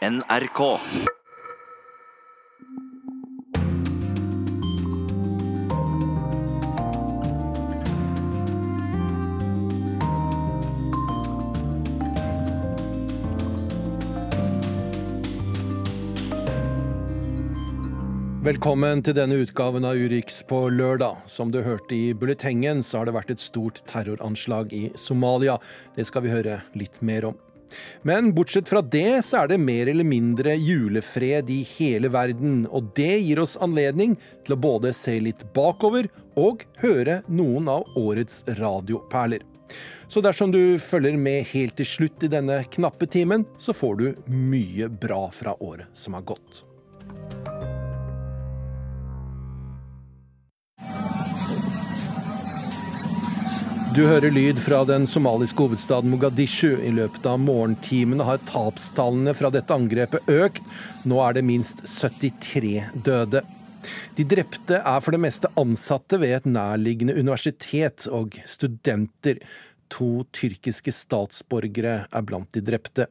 NRK. Velkommen til denne utgaven av Urix på lørdag. Som du hørte i bulletengen, så har det vært et stort terroranslag i Somalia. Det skal vi høre litt mer om. Men bortsett fra det, så er det mer eller mindre julefred i hele verden. Og det gir oss anledning til å både se litt bakover og høre noen av årets radioperler. Så dersom du følger med helt til slutt i denne knappe timen, så får du mye bra fra året som har gått. Du hører lyd fra den somaliske hovedstaden Mogadishu. I løpet av morgentimene har tapstallene fra dette angrepet økt. Nå er det minst 73 døde. De drepte er for det meste ansatte ved et nærliggende universitet og studenter. To tyrkiske statsborgere er blant de drepte.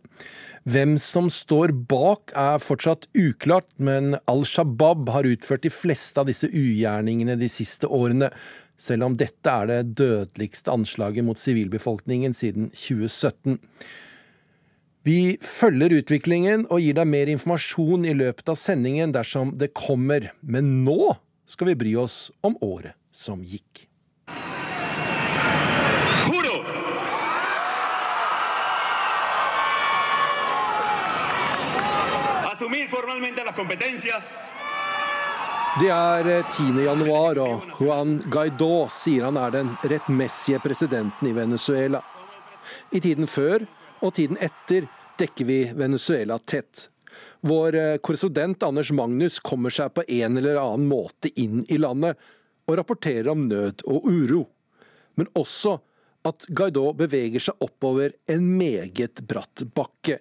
Hvem som står bak er fortsatt uklart, men Al Shabaab har utført de fleste av disse ugjerningene de siste årene selv om dette er det dødeligste anslaget mot sivilbefolkningen siden 2017. Vi følger utviklingen og gir deg mer informasjon i løpet av sendingen dersom det kommer, men nå skal vi bry oss om året som gikk. Asumir formalmente las competencias Det er 10. eh, januar, og Juan Guaidó sier han er den rettmessige presidenten i Venezuela. I tiden før og tiden etter dekker vi Venezuela tett. Vår eh, korrespondent Anders Magnus kommer seg på en eller annen måte inn i landet og rapporterer om nød og uro. Men også at Guaidó beveger seg oppover en meget bratt bakke.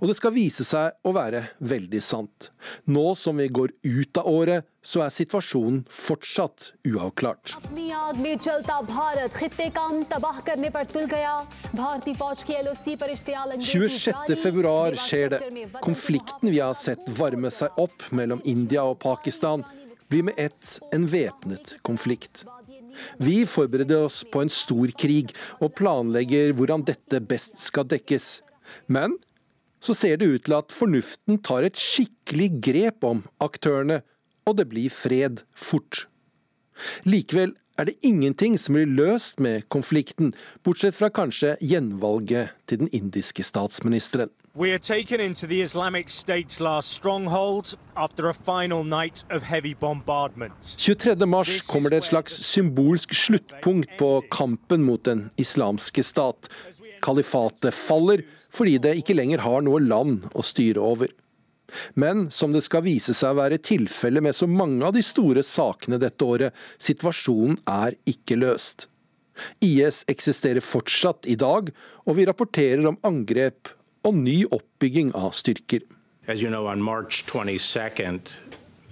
Og det skal vise seg å være veldig sant. Nå som vi går ut av året, så er situasjonen fortsatt uavklart. 26.2 skjer det. Konflikten vi har sett varme seg opp mellom India og Pakistan, blir med ett en væpnet konflikt. Vi forbereder oss på en stor krig og planlegger hvordan dette best skal dekkes. Men så ser det ut til at fornuften tar et skikkelig grep om aktørene, og det blir fred fort. Likevel er det ingenting som blir løst med konflikten, bortsett fra kanskje gjenvalget til den indiske statsministeren. We are taken into the Islamic State's last stronghold after a final night of heavy bombardment. 23.3 kommer det et slags symbolsk sluttpunkt på kampen mot den islamske stat. Kalifatet faller fordi det ikke lenger har noe land å styre over. Men som det skal vise seg å være tilfellet med så mange av de store sakene dette året, situasjonen er ikke løst. IS eksisterer fortsatt i dag, og vi rapporterer om angrep og ny oppbygging av styrker. As you know, on March 22nd,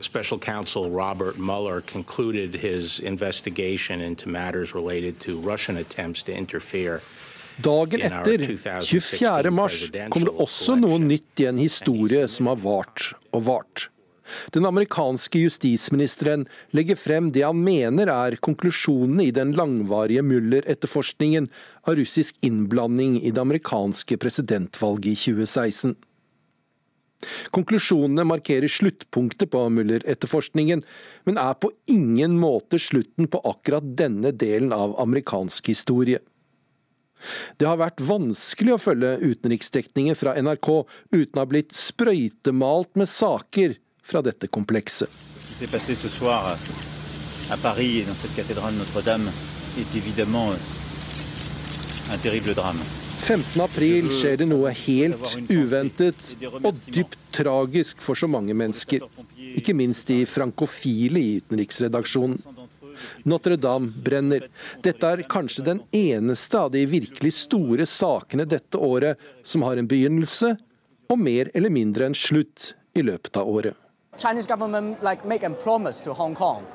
Special Counsel Robert Mueller concluded his investigation into matters related to Russian attempts to interfere Dagen etter, 24. mars, kommer det også noe nytt i en historie som har vart og vart. Den amerikanske justisministeren legger frem det han mener er konklusjonene i den langvarige Mueller-etterforskningen av russisk innblanding i det amerikanske presidentvalget i 2016. Konklusjonene markerer sluttpunktet på Mueller-etterforskningen, men er på ingen måte slutten på akkurat denne delen av amerikansk historie. Det har vært vanskelig å følge utenriksdekningen fra NRK uten å ha blitt sprøytemalt med saker fra dette komplekset. drame. 15. april skjer det noe helt uventet og dypt tragisk for så mange mennesker. Ikke minst de frankofile i utenriksredaksjonen. Notre-Dame brenner. Dette er kanskje den eneste av de virkelig store sakene dette året som har en begynnelse og mer eller mindre en slutt i løpet av året. Chinese government like make a promise to Hong Kong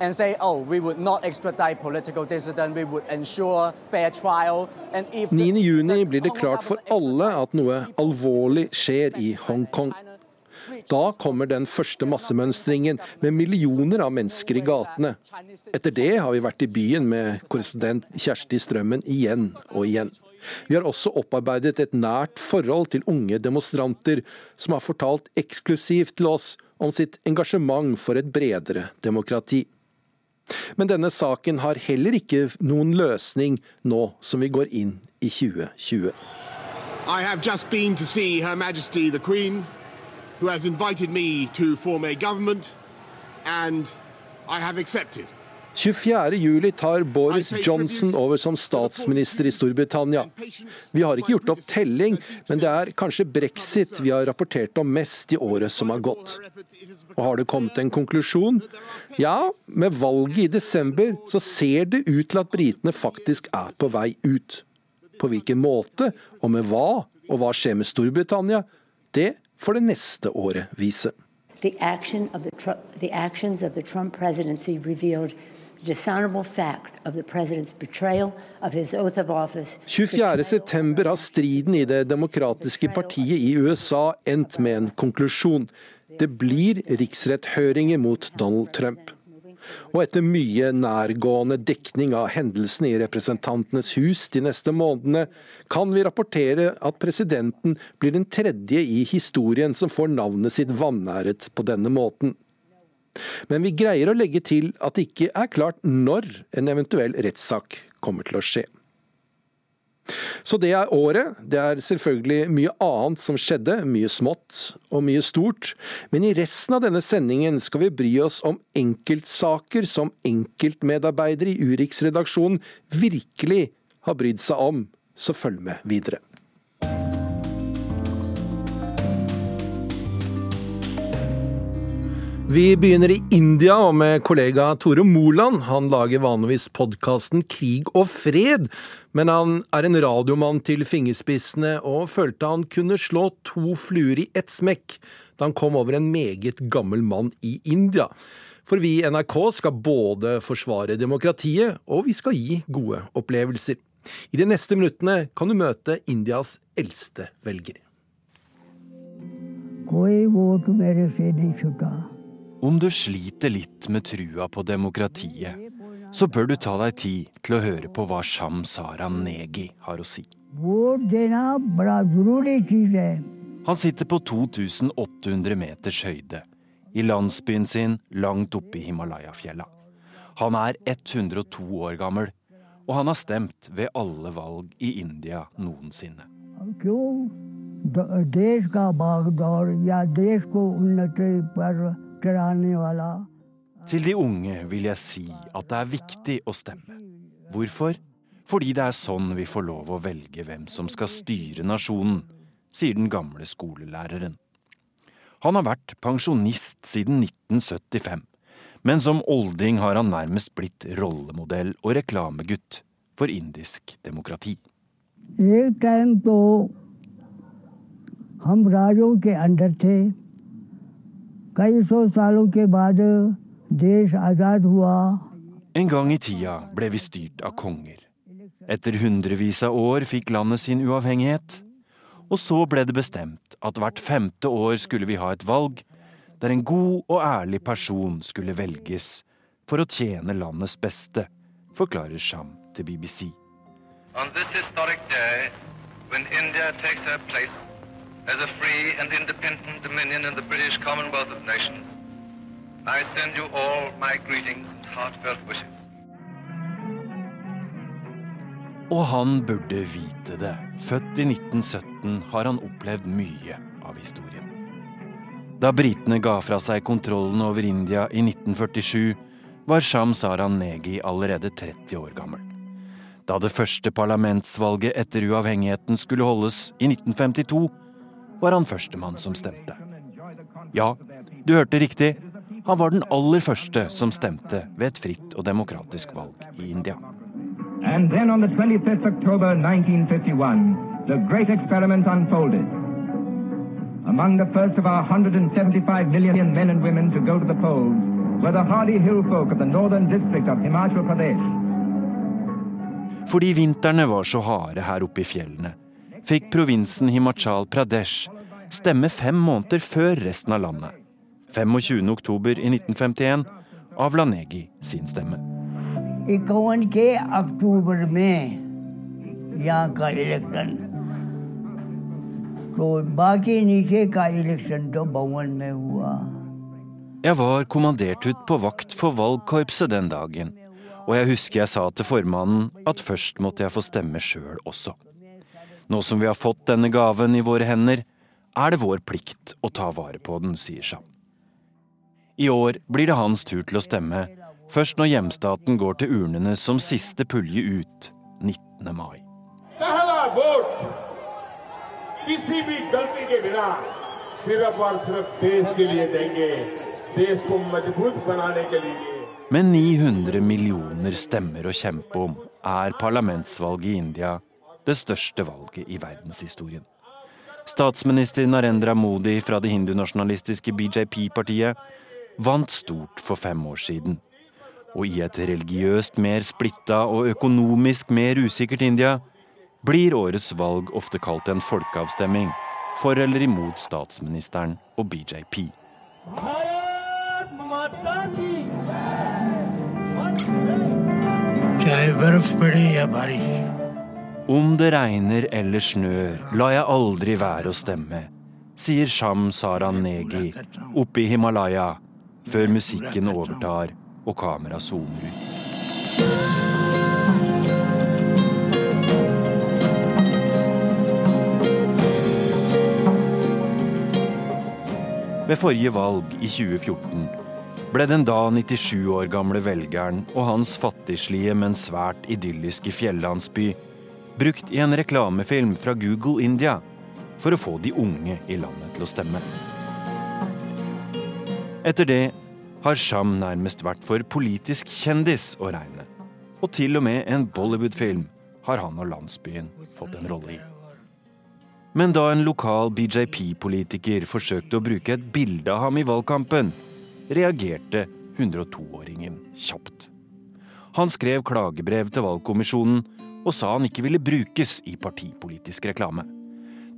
and say, oh, we would not extradite political dissident, we would ensure fair trial. And if 9. juni blir det klart for alle at noe alvorlig skjer i Hongkong. Da kommer den første massemønstringen med millioner av mennesker i gatene. Etter det har vi vært i byen med korrespondent Kjersti Strømmen igjen og igjen. Vi har også opparbeidet et nært forhold til unge demonstranter, som har fortalt eksklusivt til oss om sitt engasjement for et bredere demokrati. Men denne saken har heller ikke noen løsning nå som vi går inn i 2020. I have just been to see Her Majesty the Queen, who has invited me to form a government, and I have accepted. 24. juli tar Boris Johnson over som statsminister i Storbritannia. Vi har ikke gjort opp telling, men det er kanskje brexit vi har rapportert om mest i året som har gått. Og har det kommet en konklusjon? Ja, med valget i desember så ser det ut til at britene faktisk er på vei ut. På hvilken måte, og med hva, og hva skjer med Storbritannia, det får det neste året vise. The action of the Trump, the actions of the Trump presidency revealed the dishonorable fact of the president's betrayal of his oath of office. 24.9 har striden i Det demokratiske partiet i USA endt med en konklusjon. Det blir riksretthøringer mot Donald Trump. Og etter mye nærgående dekning av hendelsene i Representantenes hus de neste månedene, kan vi rapportere at presidenten blir den tredje i historien som får navnet sitt vanæret på denne måten. Men vi greier å legge til at det ikke er klart når en eventuell rettssak kommer til å skje. Så det er året. Det er selvfølgelig mye annet som skjedde, mye smått og mye stort. Men i resten av denne sendingen skal vi bry oss om enkeltsaker som enkeltmedarbeidere i Urix-redaksjonen virkelig har brydd seg om. Så følg med videre. Vi begynner i India og med kollega Tore Moland. Han lager vanligvis podkasten Krig og fred, men han er en radiomann til fingerspissene og følte han kunne slå to fluer i ett smekk da han kom over en meget gammel mann i India. For vi i NRK skal både forsvare demokratiet, og vi skal gi gode opplevelser. I de neste minuttene kan du møte Indias eldste velger. कोई vote मेरे से नहीं छूटा om du sliter litt med trua på demokratiet, så bør du ta deg tid til å høre på hva Sham Sara Negi har å si. Han sitter på 2800 meters høyde, i landsbyen sin langt oppe i Himalaya-fjella. Han er 102 år gammel, og han har stemt ved alle valg i India noensinne. Det skal bare, ja, det skal til de unge vil jeg si at det er viktig å stemme. Hvorfor? Fordi det er sånn vi får lov å velge hvem som skal styre nasjonen, sier den gamle skolelæreren. Han har vært pensjonist siden 1975, men som olding har han nærmest blitt rollemodell og reklamegutt for indisk demokrati. På, hum radio ke under the कई सौ सालों के बाद देश आज़ाद हुआ En gang i tida ble vi styrt av konger. Etter hundrevis av år fikk landet sin uavhengighet. Og så ble det bestemt at hvert femte år skulle vi ha et valg der en god og ærlig person skulle velges for å tjene landets beste, forklarer Sham til BBC. On this historic day, when India takes her place as a free and independent dominion in the British Commonwealth of Nations, I send you all my greetings and heartfelt wishes. Og han burde vite det. Født i 1917 har han opplevd mye av historien. Da britene ga fra seg kontrollen over India i 1947, var Sham Saran Negi allerede 30 år gammel. Da det første parlamentsvalget etter uavhengigheten skulle holdes i 1952, var han førstemann som stemte. Ja, du hørte riktig. Han var den aller første som stemte ved et fritt og demokratisk valg i India. And then on the 25th October 1951, the great experiment unfolded. Among the first of our 175 million men and women to go to the polls were the hardy hill folk of the northern district of Himachal Pradesh. Fordi vintrene var så harde her oppe i fjellene, fikk provinsen Himachal Pradesh stemme fem måneder før resten av landet. 25. oktober i 1951 avla Negi sin stemme. इक्यावन के अक्टूबर में यहाँ का इलेक्शन तो बाकी नीचे का इलेक्शन तो भवन में हुआ Jeg var kommandert ut på vakt for valgkorpset den dagen, og jeg husker jeg sa til formannen at først måtte jeg få stemme sjøl også. Nå som vi har fått denne gaven i våre hender, er det vår plikt å ta vare på den, sier Sham. I år blir det hans tur til å stemme, først når hjemstaten går til urnene som siste pulje ut 19. mai. Med 900 millioner stemmer å kjempe om er parlamentsvalget i India det største valget i verdenshistorien. Statsminister Narendra Modi fra det hindunasjonalistiske BJP-partiet vant stort for fem år siden. Og i et religiøst mer splitta og økonomisk mer usikkert India blir årets valg ofte kalt en folkeavstemning. For eller imot statsministeren og BJP. Chahe barf pade ya barish, om det regner eller snør, lar jeg aldri være å stemme, sier Sham Saran Negi oppe i Himalaya, før musikken overtar og kamera zoomer ut. Ved forrige valg i 2014 ble den da 97 år gamle velgeren og hans fattigslige, men svært idylliske fjellandsby brukt i en reklamefilm fra Google India for å få de unge i landet til å stemme. Etter det har Sham nærmest vært for politisk kjendis å regne. Og til og med en Bollywood-film har han og landsbyen fått en rolle i. Men da en lokal BJP-politiker forsøkte å bruke et bilde av ham i valgkampen, reagerte 102-åringen kjapt. Han skrev klagebrev til valgkommisjonen og sa han ikke ville brukes i partipolitisk reklame.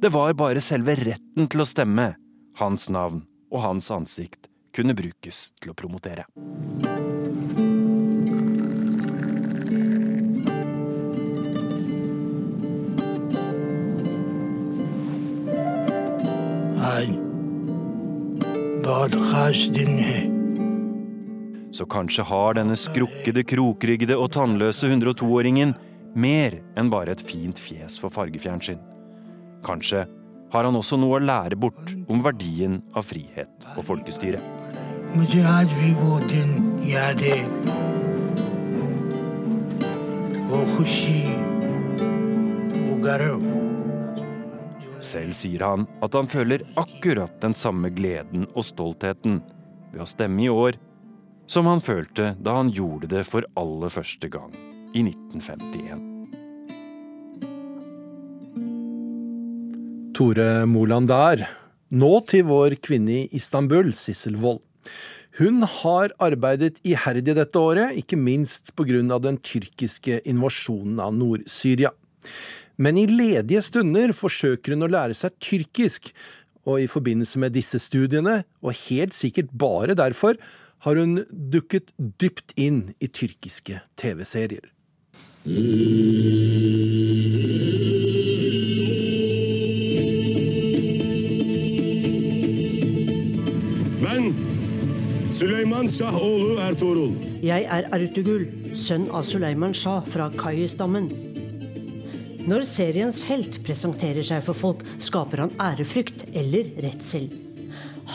Det var bare selve retten til å stemme, hans navn og hans ansikt, kunne brukes til å promotere. Så kanskje har denne skrukkede, krokryggede og tannløse 102-åringen mer enn bare et fint fjes for fargefjernsyn. Kanskje har han også noe å lære bort om verdien av frihet og folkestyre. Selv sier han at han føler akkurat den samme gleden og stoltheten ved å stemme i år som han følte da han gjorde det for aller første gang i 1951. Tore Moland der. Nå til vår kvinne i Istanbul, Sissel Wold. Hun har arbeidet iherdig dette året, ikke minst pga. den tyrkiske invasjonen av Nord-Syria. Men i ledige stunder forsøker hun å lære seg tyrkisk, og i forbindelse med disse studiene, og helt sikkert bare derfor, har hun dukket dypt inn i tyrkiske TV-serier. Ben Süleyman Şahoğlu Ertuğrul. Jeg er Ertugul, sønn av Suleiman Shah fra Kayi-stammen. Når seriens helt presenterer seg for folk, skaper han ærefrykt eller redsel.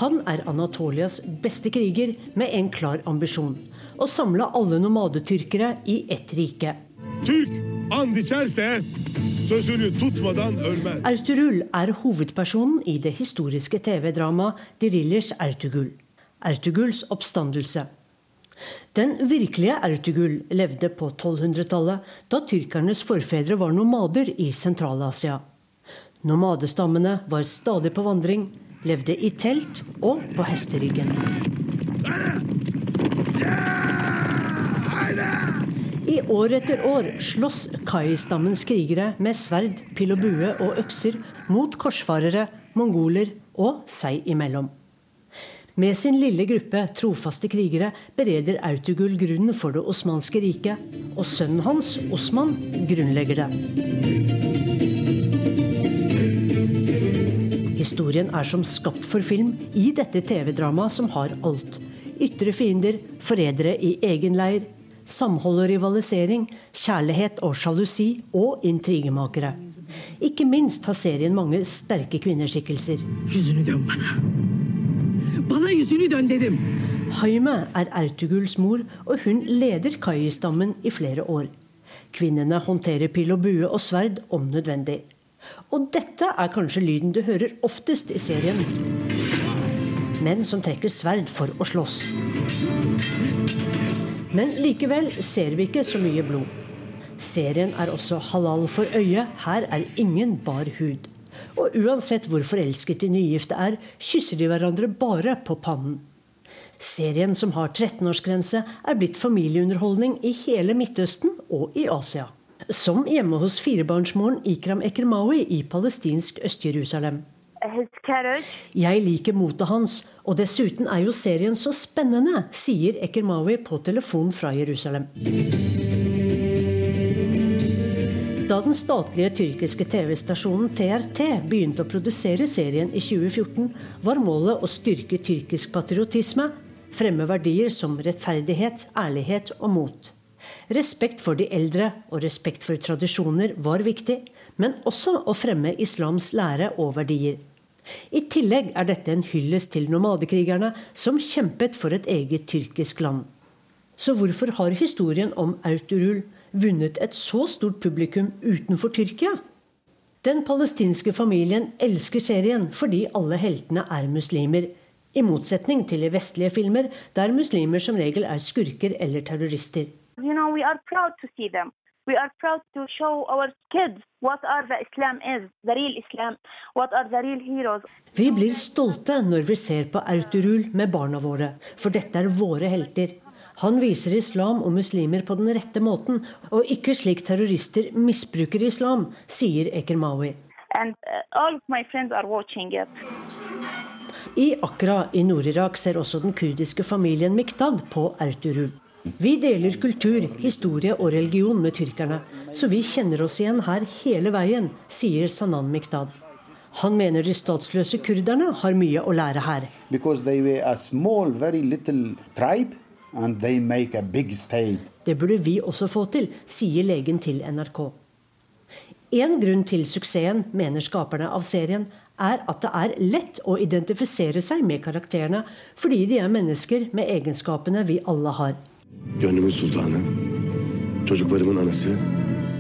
Han er Anatolias beste kriger med en klar ambisjon. Å samle alle nomadetyrkere i ett rike. Türk and içerse sözünü tutmadan ölmez. Ertugrul er hovedpersonen i det historiske TV-dramaet Dirillers Ertugul. Ertuguls oppstandelse. Den virkelige Ertugul levde på 1200-tallet, da tyrkernes forfedre var nomader i Sentral-Asia. Nomadestammene var stadig på vandring, levde i telt og på hesteryggen. I år etter år slåss Kai-stammens krigere med sverd, pil og bue og økser mot korsfarere, mongoler og seg imellom. Med sin lille gruppe trofaste krigere bereder Autogul grunnen for det osmanske riket, og sønnen hans, Osman, grunnlegger det. Historien er som skapt for film i dette TV-dramaet som har alt. Ytre fiender, forrædere i egen leir, samhold og rivalisering, kjærlighet og sjalusi og intrigemakere. Ikke minst har serien mange sterke kvinneskikkelser. Haime er Ertuguls mor, og hun leder Kai-stammen i flere år. Kvinnene håndterer pil og bue og sverd om nødvendig. Og dette er kanskje lyden du hører oftest i serien. Menn som trekker sverd for å slåss. Men likevel ser vi ikke så mye blod. Serien er også halal for øyet. Her er ingen bar hud. Og uansett hvor forelsket de nygifte er, kysser de hverandre bare på pannen. Serien, som har 13-årsgrense, er blitt familieunderholdning i hele Midtøsten og i Asia. Som hjemme hos firebarnsmoren Ikram Ekremawi i palestinsk Øst-Jerusalem. Jeg liker motet hans, og dessuten er jo serien så spennende, sier Ekermawi på telefon fra Jerusalem. Da den statlige tyrkiske TV-stasjonen TRT begynte å produsere serien i 2014, var målet å styrke tyrkisk patriotisme, fremme verdier som rettferdighet, ærlighet og mot. Respekt for de eldre og respekt for tradisjoner var viktig, men også å fremme islams lære og verdier. I tillegg er dette en hyllest til nomadekrigerne som kjempet for et eget tyrkisk land. Så hvorfor har historien om Autorul vunnet et så stort publikum utenfor Tyrkia? Den palestinske familien elsker serien fordi alle heltene er muslimer. I motsetning til i vestlige filmer, der muslimer som regel er skurker eller terrorister. You know, we are proud to show our kids what are the Islam is, the real Islam, what are the real heroes. Vi blir stolte når vi ser på Erturul med barna våre, for dette er våre helter. Han viser islam og muslimer på den rette måten, og ikke slik terrorister misbruker islam, sier Ekermawi. And uh, all of my friends are watching it. I Akra i Nord-Irak ser også den kurdiske familien Miktad på Erturul. Vi deler kultur, historie og religion med tyrkerne, så vi kjenner oss igjen her hele veien, sier Sanan Miktad. Han mener de statsløse kurderne har mye å lære her. Small, tribe, Det burde vi også få til, sier legen til NRK. En grunn til suksessen, mener skaperne av serien, er at det er lett å identifisere seg med karakterene, fordi de er mennesker med egenskapene vi alle har. Gönlümün sultanı, çocuklarımın anası.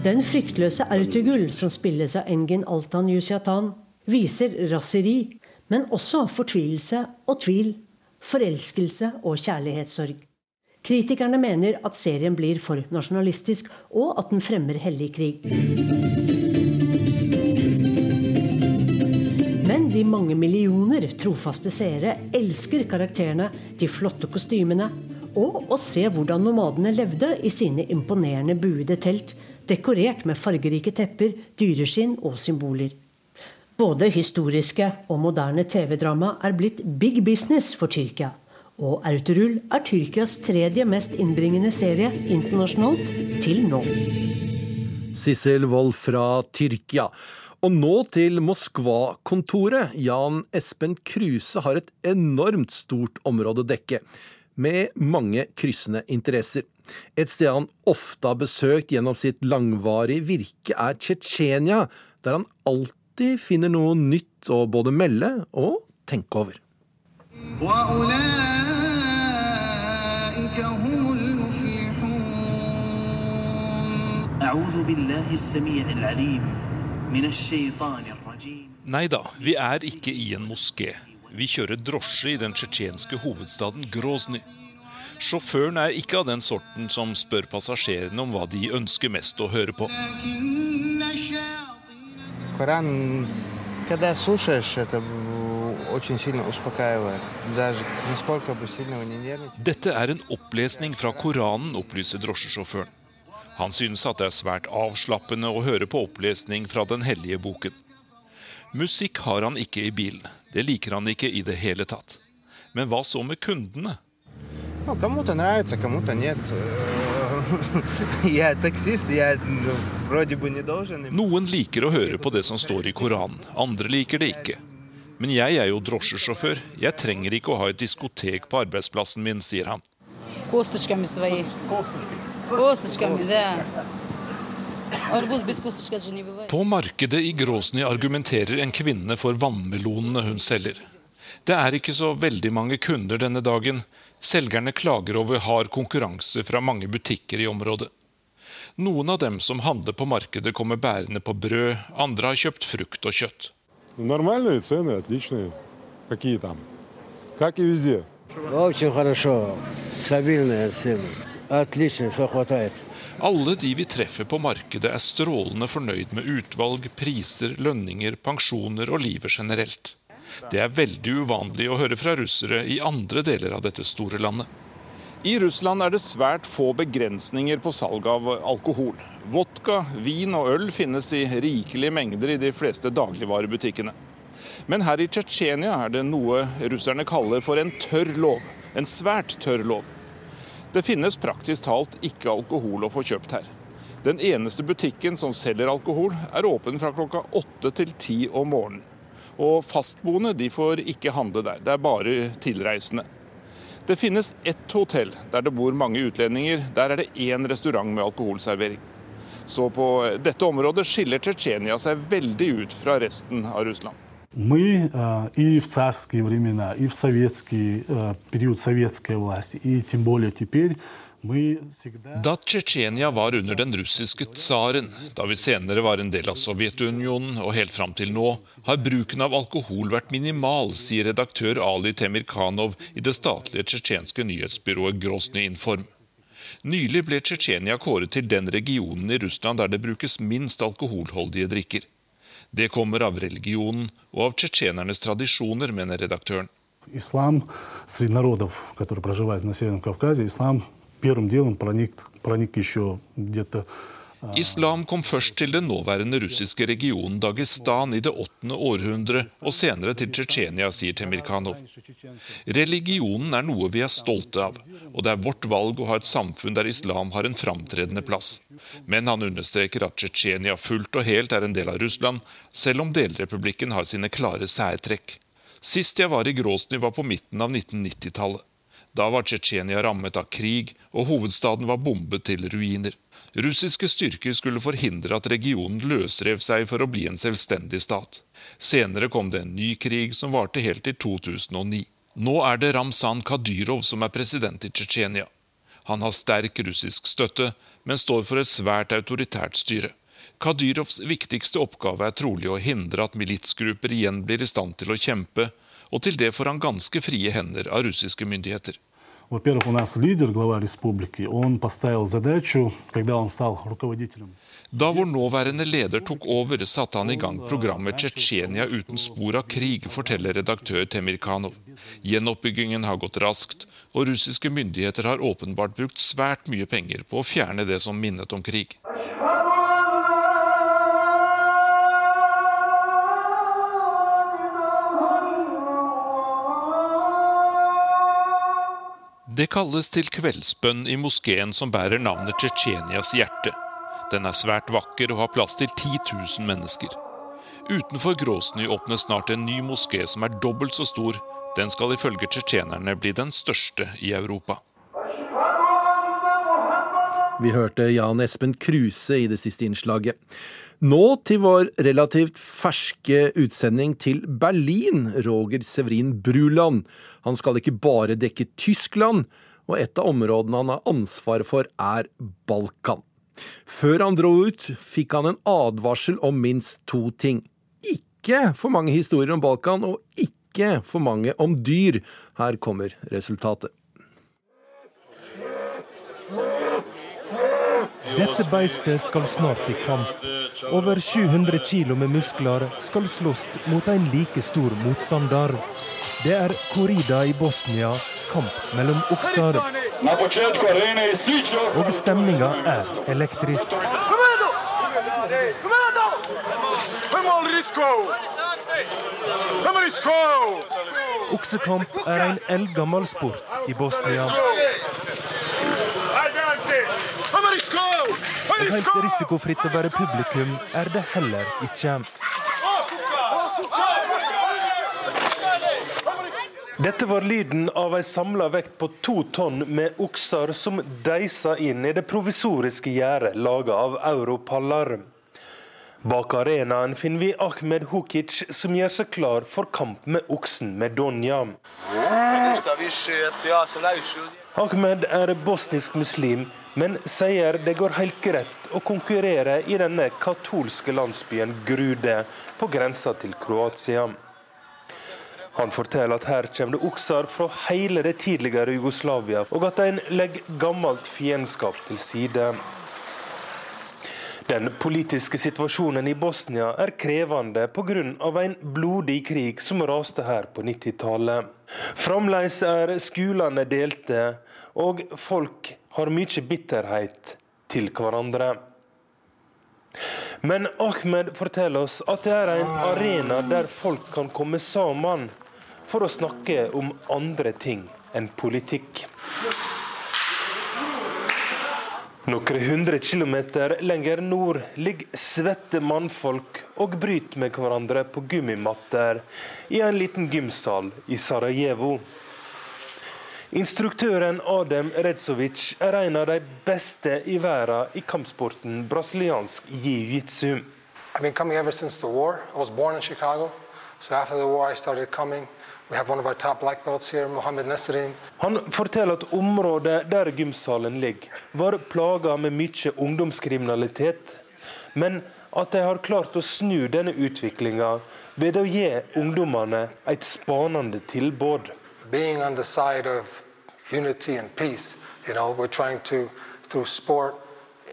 Den fryktløse Ertugul, som spilles av Engin Altan Yusyatan, viser raseri, men også fortvilelse og tvil, forelskelse og kjærlighetssorg. Kritikerne mener at serien blir for nasjonalistisk, og at den fremmer hellig krig. Men de mange millioner trofaste seere elsker karakterene, de flotte kostymene og å se hvordan nomadene levde i sine imponerende buede telt, dekorert med fargerike tepper, dyreskinn og symboler. Både historiske og moderne TV-drama er blitt big business for Tyrkia. Og Autorull er Tyrkias tredje mest innbringende serie internasjonalt til nå. Sissel Wold fra Tyrkia. Og nå til Moskva-kontoret. Jan Espen Kruse har et enormt stort område å dekke med mange kryssende interesser. Et sted han ofte har besøkt gjennom sitt langvarige virke, er Tsjetsjenia, der han alltid finner noe nytt å både melde og tenke over. Nei da, vi er ikke i en moské. Vi kjører drosje i den tsjetsjenske hovedstaden Grozny. Sjåføren er ikke av den sorten som spør passasjerene om hva de ønsker mest å høre på. Dette er en opplesning fra Koranen, opplyser drosjesjåføren. Han synes at det er svært avslappende å høre på opplesning fra Den hellige boken. Musikk har han ikke i bilen. Det liker han ikke i det hele tatt. Men hva så med kundene? Noen liker å høre på det som står i Koranen, andre liker det ikke. Men jeg er jo drosjesjåfør. Jeg trenger ikke å ha et diskotek på arbeidsplassen min, sier han. På markedet i Gråsny argumenterer en kvinne for vannmelonene hun selger. Det er ikke så veldig mange kunder denne dagen. Selgerne klager over hard konkurranse fra mange butikker i området. Noen av dem som handler på markedet, kommer bærende på brød, andre har kjøpt frukt og kjøtt. Нормальные цены, отличные. Какие там? Как и везде. Очень хорошо. Стабильные цены. Отлично, все хватает. Alle de vi treffer på markedet er strålende fornøyd med utvalg, priser, lønninger, pensjoner og livet generelt. Det er veldig uvanlig å høre fra russere i andre deler av dette store landet. I Russland er det svært få begrensninger på salg av alkohol. Vodka, vin og øl finnes i rikelige mengder i de fleste dagligvarebutikkene. Men her i Tsjetsjenia er det noe russerne kaller for en tørr lov. En svært tørr lov. Det finnes praktisk talt ikke alkohol å få kjøpt her. Den eneste butikken som selger alkohol, er åpen fra klokka åtte til ti om morgenen. Og fastboende de får ikke handle der, det er bare tilreisende. Det finnes ett hotell der det bor mange utlendinger. Der er det én restaurant med alkoholservering. Så på dette området skiller Tsjetsjenia seg veldig ut fra resten av Russland. Мы э, и в царские времена, и в советский э, период советской власти, и тем более теперь da Tsjetsjenia var under den russiske tsaren, da vi senere var en del av Sovjetunionen og helt fram til nå, har bruken av alkohol vært minimal, sier redaktør Ali Temirkanov i det statlige tsjetsjenske nyhetsbyrået Grosny Inform. Nylig ble Tsjetsjenia kåret til den regionen i Russland der det brukes minst alkoholholdige drikker. Det kommer av religionen og av tsjetsjenernes tradisjoner, mener redaktøren. Islam среди народов, которые проживают на Северном Кавказе, ислам первым делом проник, проник еще где-то Islam kom først til den nåværende russiske regionen Dagestan i det åttende århundre, og senere til Tsjetsjenia, sier Temirkanov. Religionen er noe vi er stolte av, og det er vårt valg å ha et samfunn der islam har en framtredende plass. Men han understreker at Tsjetsjenia fullt og helt er en del av Russland, selv om delrepublikken har sine klare særtrekk. Sist jeg var i Gråsny, var på midten av 1990-tallet. Da var Tsjetsjenia rammet av krig, og hovedstaden var bombet til ruiner. Russiske styrker skulle forhindre at regionen løsrev seg for å bli en selvstendig stat. Senere kom det en ny krig som varte helt til 2009. Nå er det Ramzan Kadyrov som er president i Tsjetsjenia. Han har sterk russisk støtte, men står for et svært autoritært styre. Kadyrovs viktigste oppgave er trolig å hindre at militsgrupper igjen blir i stand til å kjempe, og til det får han ganske frie hender av russiske myndigheter. Во-первых, у нас лидер, глава республики, он поставил задачу, когда он стал руководителем da vår nåværende leder tok over, satte han i gang programmet 'Tsjetsjenia uten spor av krig', forteller redaktør Temirkanov. Gjenoppbyggingen har gått raskt, og russiske myndigheter har åpenbart brukt svært mye penger på å fjerne det som minnet om krig. Det kalles til kveldsbønn i moskeen som bærer navnet Tsjetsjenias hjerte. Den er svært vakker og har plass til 10 000 mennesker. Utenfor Gråsny åpnes snart en ny moské som er dobbelt så stor. Den skal ifølge tsjetsjenerne bli den største i Europa. Vi hørte Jan Espen Kruse i det siste innslaget. Nå til vår relativt ferske utsending til Berlin, Roger Severin Bruland. Han skal ikke bare dekke Tyskland, og et av områdene han har ansvaret for, er Balkan. Før han dro ut, fikk han en advarsel om minst to ting. Ikke for mange historier om Balkan, og ikke for mange om dyr. Her kommer resultatet. Dette beistet skal snart i kamp. Over 700 kilo med muskler skal slåss mot en like stor motstander. Det er korrida i Bosnia, kamp mellom okser. Og stemninga er elektrisk. Oksekamp er en eldgammel sport i Bosnia. Helt risikofritt å være publikum er det heller ikke. Dette var lyden av ei samla vekt på to tonn med okser som deisa inn i det provisoriske gjerdet laga av europaller. Bak arenaen finner vi Ahmed Hukic som gjør seg klar for kamp med oksen Medonja. Ahmed er bosnisk muslim, men sier det går helt greit å konkurrere i denne katolske landsbyen Grude, på grensa til Kroatia. Han forteller at her kommer det okser fra hele det tidligere Jugoslavia, og at en legger gammelt fiendskap til side. Den politiske situasjonen i Bosnia er krevende pga. en blodig krig som raste her på 90-tallet. Fremdeles er skolene delte, og folk har mye bitterhet til hverandre. Men Ahmed forteller oss at det er en arena der folk kan komme sammen for å snakke om andre ting enn politikk. Noen hundre kilometer lenger nord ligger svette mannfolk og bryter med hverandre på gummimatter i en liten gymsal i Sarajevo. Instruktøren Adem Redzovic er en av de beste i verden i kampsporten brasiliansk jiu-jitsu. I've been coming ever since the war. I was born in Chicago, so after the war I started coming. We have one of our top black belts here, Mohammed Nesrin. Han forteller at området der gymsalen ligger, var plaga med mye ungdomskriminalitet. Men at de har klart å snu denne utviklinga ved å gi ungdommene et spanende tilbud. Being on the side of unity and peace, you know, we're trying to, through sport,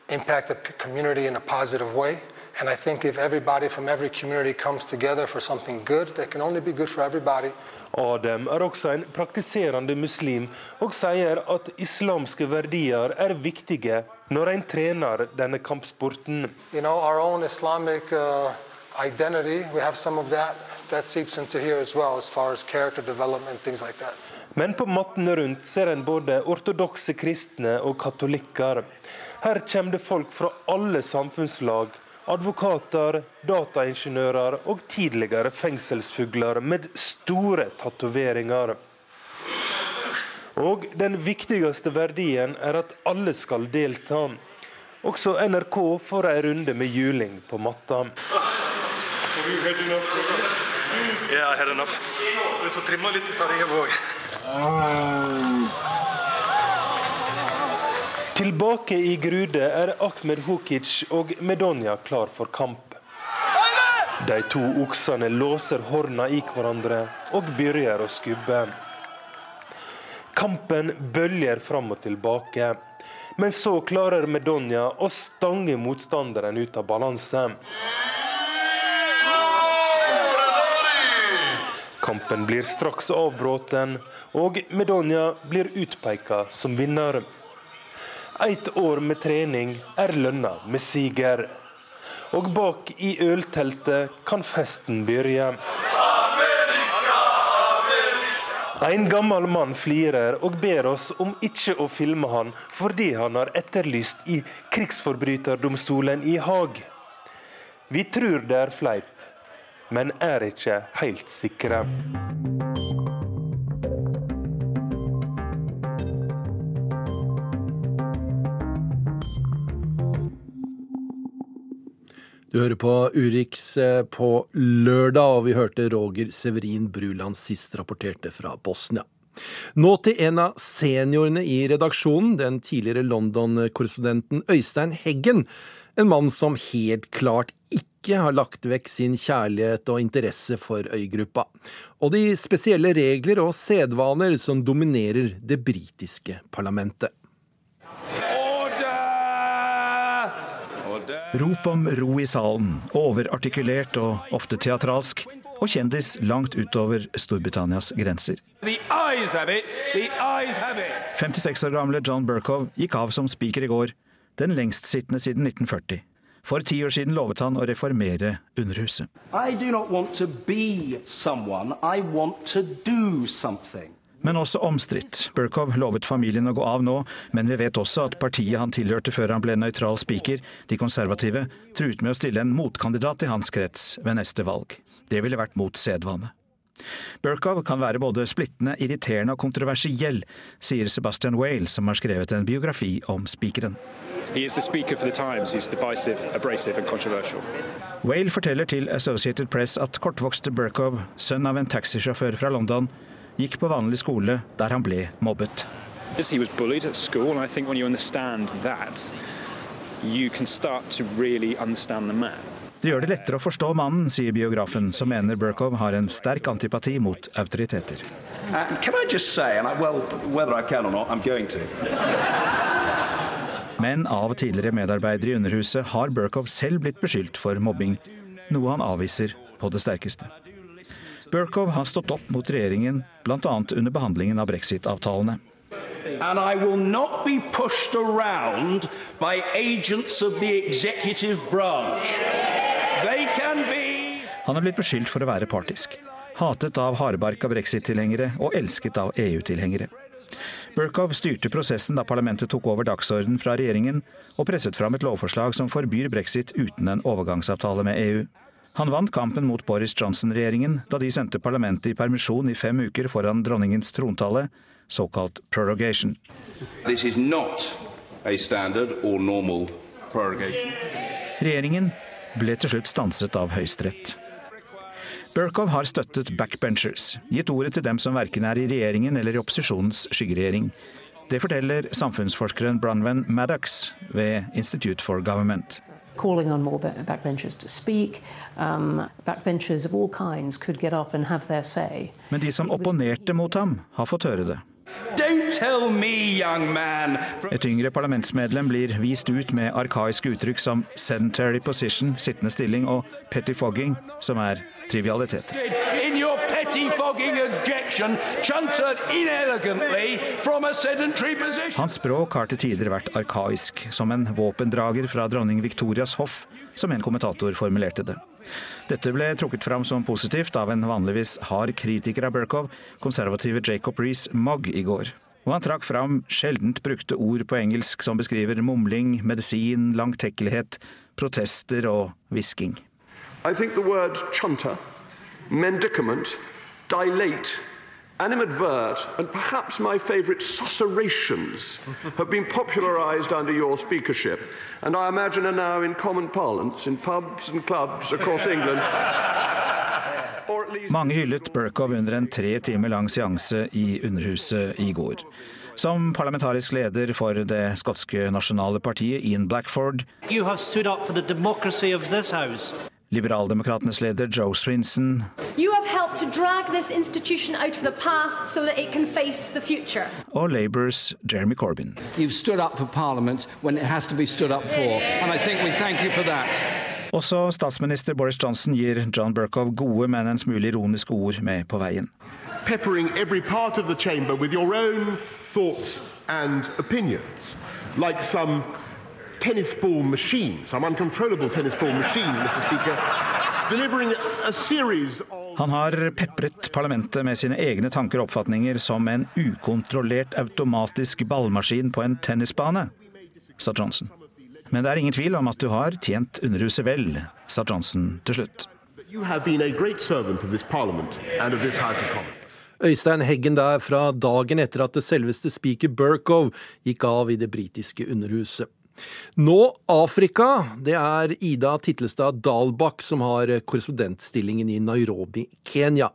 impact the community in a positive way. And I think if everybody from every community comes together for something good, that can only be good for everybody. Adem er også en praktiserende muslim og sier at islamske verdier er viktige når en trener denne kampsporten. You know, our own Islamic uh, identity, we have some of that. That seeps into here as well, as far as character development, things like that. Men på matten rundt ser en både ortodokse kristne og katolikker. Her kommer det folk fra alle samfunnslag. Advokater, dataingeniører og tidligere fengselsfugler med store tatoveringer. Og den viktigste verdien er at alle skal delta. Også NRK får ei runde med juling på matta. Yeah, I had enough. Vi får trimma litt i Sarajevo òg. Tilbake i Grude er Ahmed Hukic og Medonja klar for kamp. De to oksene låser horna i hverandre og begynner å skubbe. Kampen bølger fram og tilbake, men så klarer Medonja å stange motstanderen ut av balanse. Kampen blir straks avbrutt, og Medonja blir utpeka som vinner. Ett år med trening er lønna med siger. Og bak i ølteltet kan festen begynne. En gammel mann flirer og ber oss om ikke å filme han fordi han har etterlyst i krigsforbryterdomstolen i Haag. Vi tror det er fleip, men er ikke helt sikre. Du hører på Urix eh, på lørdag, og vi hørte Roger Severin Bruland sist rapporterte fra Bosnia. Nå til en av seniorene i redaksjonen, den tidligere London-korrespondenten Øystein Heggen. En mann som helt klart ikke har lagt vekk sin kjærlighet og interesse for øygruppa. Og de spesielle regler og sedvaner som dominerer det britiske parlamentet. Rop om ro i salen, overartikulert og ofte teatralsk, og kjendis langt utover Storbritannias grenser. 56 år gamle John Burkov gikk av som speaker i går, den lengstsittende siden 1940. For ti år siden lovet han å reformere Underhuset. Men også omstridt. Burkov lovet familien å gå av nå, men vi vet også at partiet han tilhørte før han ble nøytral spiker, de konservative, truet med å stille en motkandidat i hans krets ved neste valg. Det ville vært mot sedvane. Burkov kan være både splittende, irriterende og kontroversiell, sier Sebastian Whale, som har skrevet en biografi om spikeren. Whale forteller til Associated Press at kortvokste Berkow, sønn av en taxisjåfør fra London, gikk på vanlig skole der han ble mobbet. He was bullied at school, and I think when you understand that, you can start to really understand the man. Det gjør det lettere å forstå mannen, sier biografen, som mener Burkov har en sterk antipati mot autoriteter. Uh. Men av tidligere medarbeidere i Underhuset har Burkov selv blitt beskyldt for mobbing, noe han avviser på det sterkeste. Burkov har stått opp mot regjeringen, bl.a. under behandlingen av brexit-avtalene. And I will not be pushed around by agents of the executive branch. Han er blitt beskyldt for å være partisk. Hatet av hardbarka brexit-tilhengere og elsket av EU-tilhengere. Burkov styrte prosessen da parlamentet tok over dagsordenen fra regjeringen, og presset fram et lovforslag som forbyr brexit uten en overgangsavtale med EU. Han vant kampen mot Boris Johnson-regjeringen da de sendte parlamentet i permisjon i fem uker foran dronningens trontale, såkalt prorogation. Regjeringen ble til slutt stanset av Høyesterett. Burkov har støttet backbenchers, gitt ordet til dem som verken er i regjeringen eller i opposisjonens skyggeregjering. Det forteller samfunnsforskeren Bronwen Maddox ved Institute for Government. calling on more backbenchers to speak. Um, backbenchers of all kinds could get up and have their say. Men de som opponerte mot ham, har fått høre det. Me, Et yngre parlamentsmedlem blir vist ut med arkaiske uttrykk som 'sedentary position', sittende stilling, og 'pettifogging', som er trivialiteter. Hans språk har til tider vært arkaisk, som en våpendrager fra dronning Victorias hoff, som en kommentator formulerte det. Dette ble trukket fram som positivt av en vanligvis hard kritiker av Burkov, konservative Jacob Rees-Mogg, i går. Og han trakk fram sjeldent brukte ord på engelsk som beskriver mumling, medisin, langtekkelighet, protester og hvisking. I think the word chunter, mendicament, dilate animadvert, and perhaps my favourite susurrations have been popularised under your speakership, and I imagine are now in common parlance in pubs and clubs across England. Mange hyllet Burkov under en tre timer lang seanse i Underhuset i går. Som parlamentarisk leder for det skotske nasjonale partiet, Ian Blackford, Liberaldemokratenes leder Joe Swinson You have helped to drag this institution out of the past so that it can face the future. og Labours Jeremy Corbyn. You've stood up for Parliament when it has to be stood up for, and I think we thank you for. Også statsminister Boris Johnson gir John Burkov gode, men en smule ironiske ord med på veien. peppering every part of the chamber with your own thoughts and opinions, like some tennis ball machine, some uncontrollable tennis ball machine, Mr. Speaker, delivering a series of Han har pepret parlamentet med sine egne tanker og oppfatninger som en ukontrollert automatisk ballmaskin på en tennisbane, sa Johnson. Men det er ingen tvil om at du har tjent Underhuset vel, sa Johnson til slutt. You have been a great servant of this Parliament and of this House of Commons. Øystein Heggen der fra dagen etter at det selveste speaker Burkow gikk av i det britiske underhuset. Nå Afrika. Det er Ida Titlestad Dalbakk som har korrespondentstillingen i Nairobi, Kenya.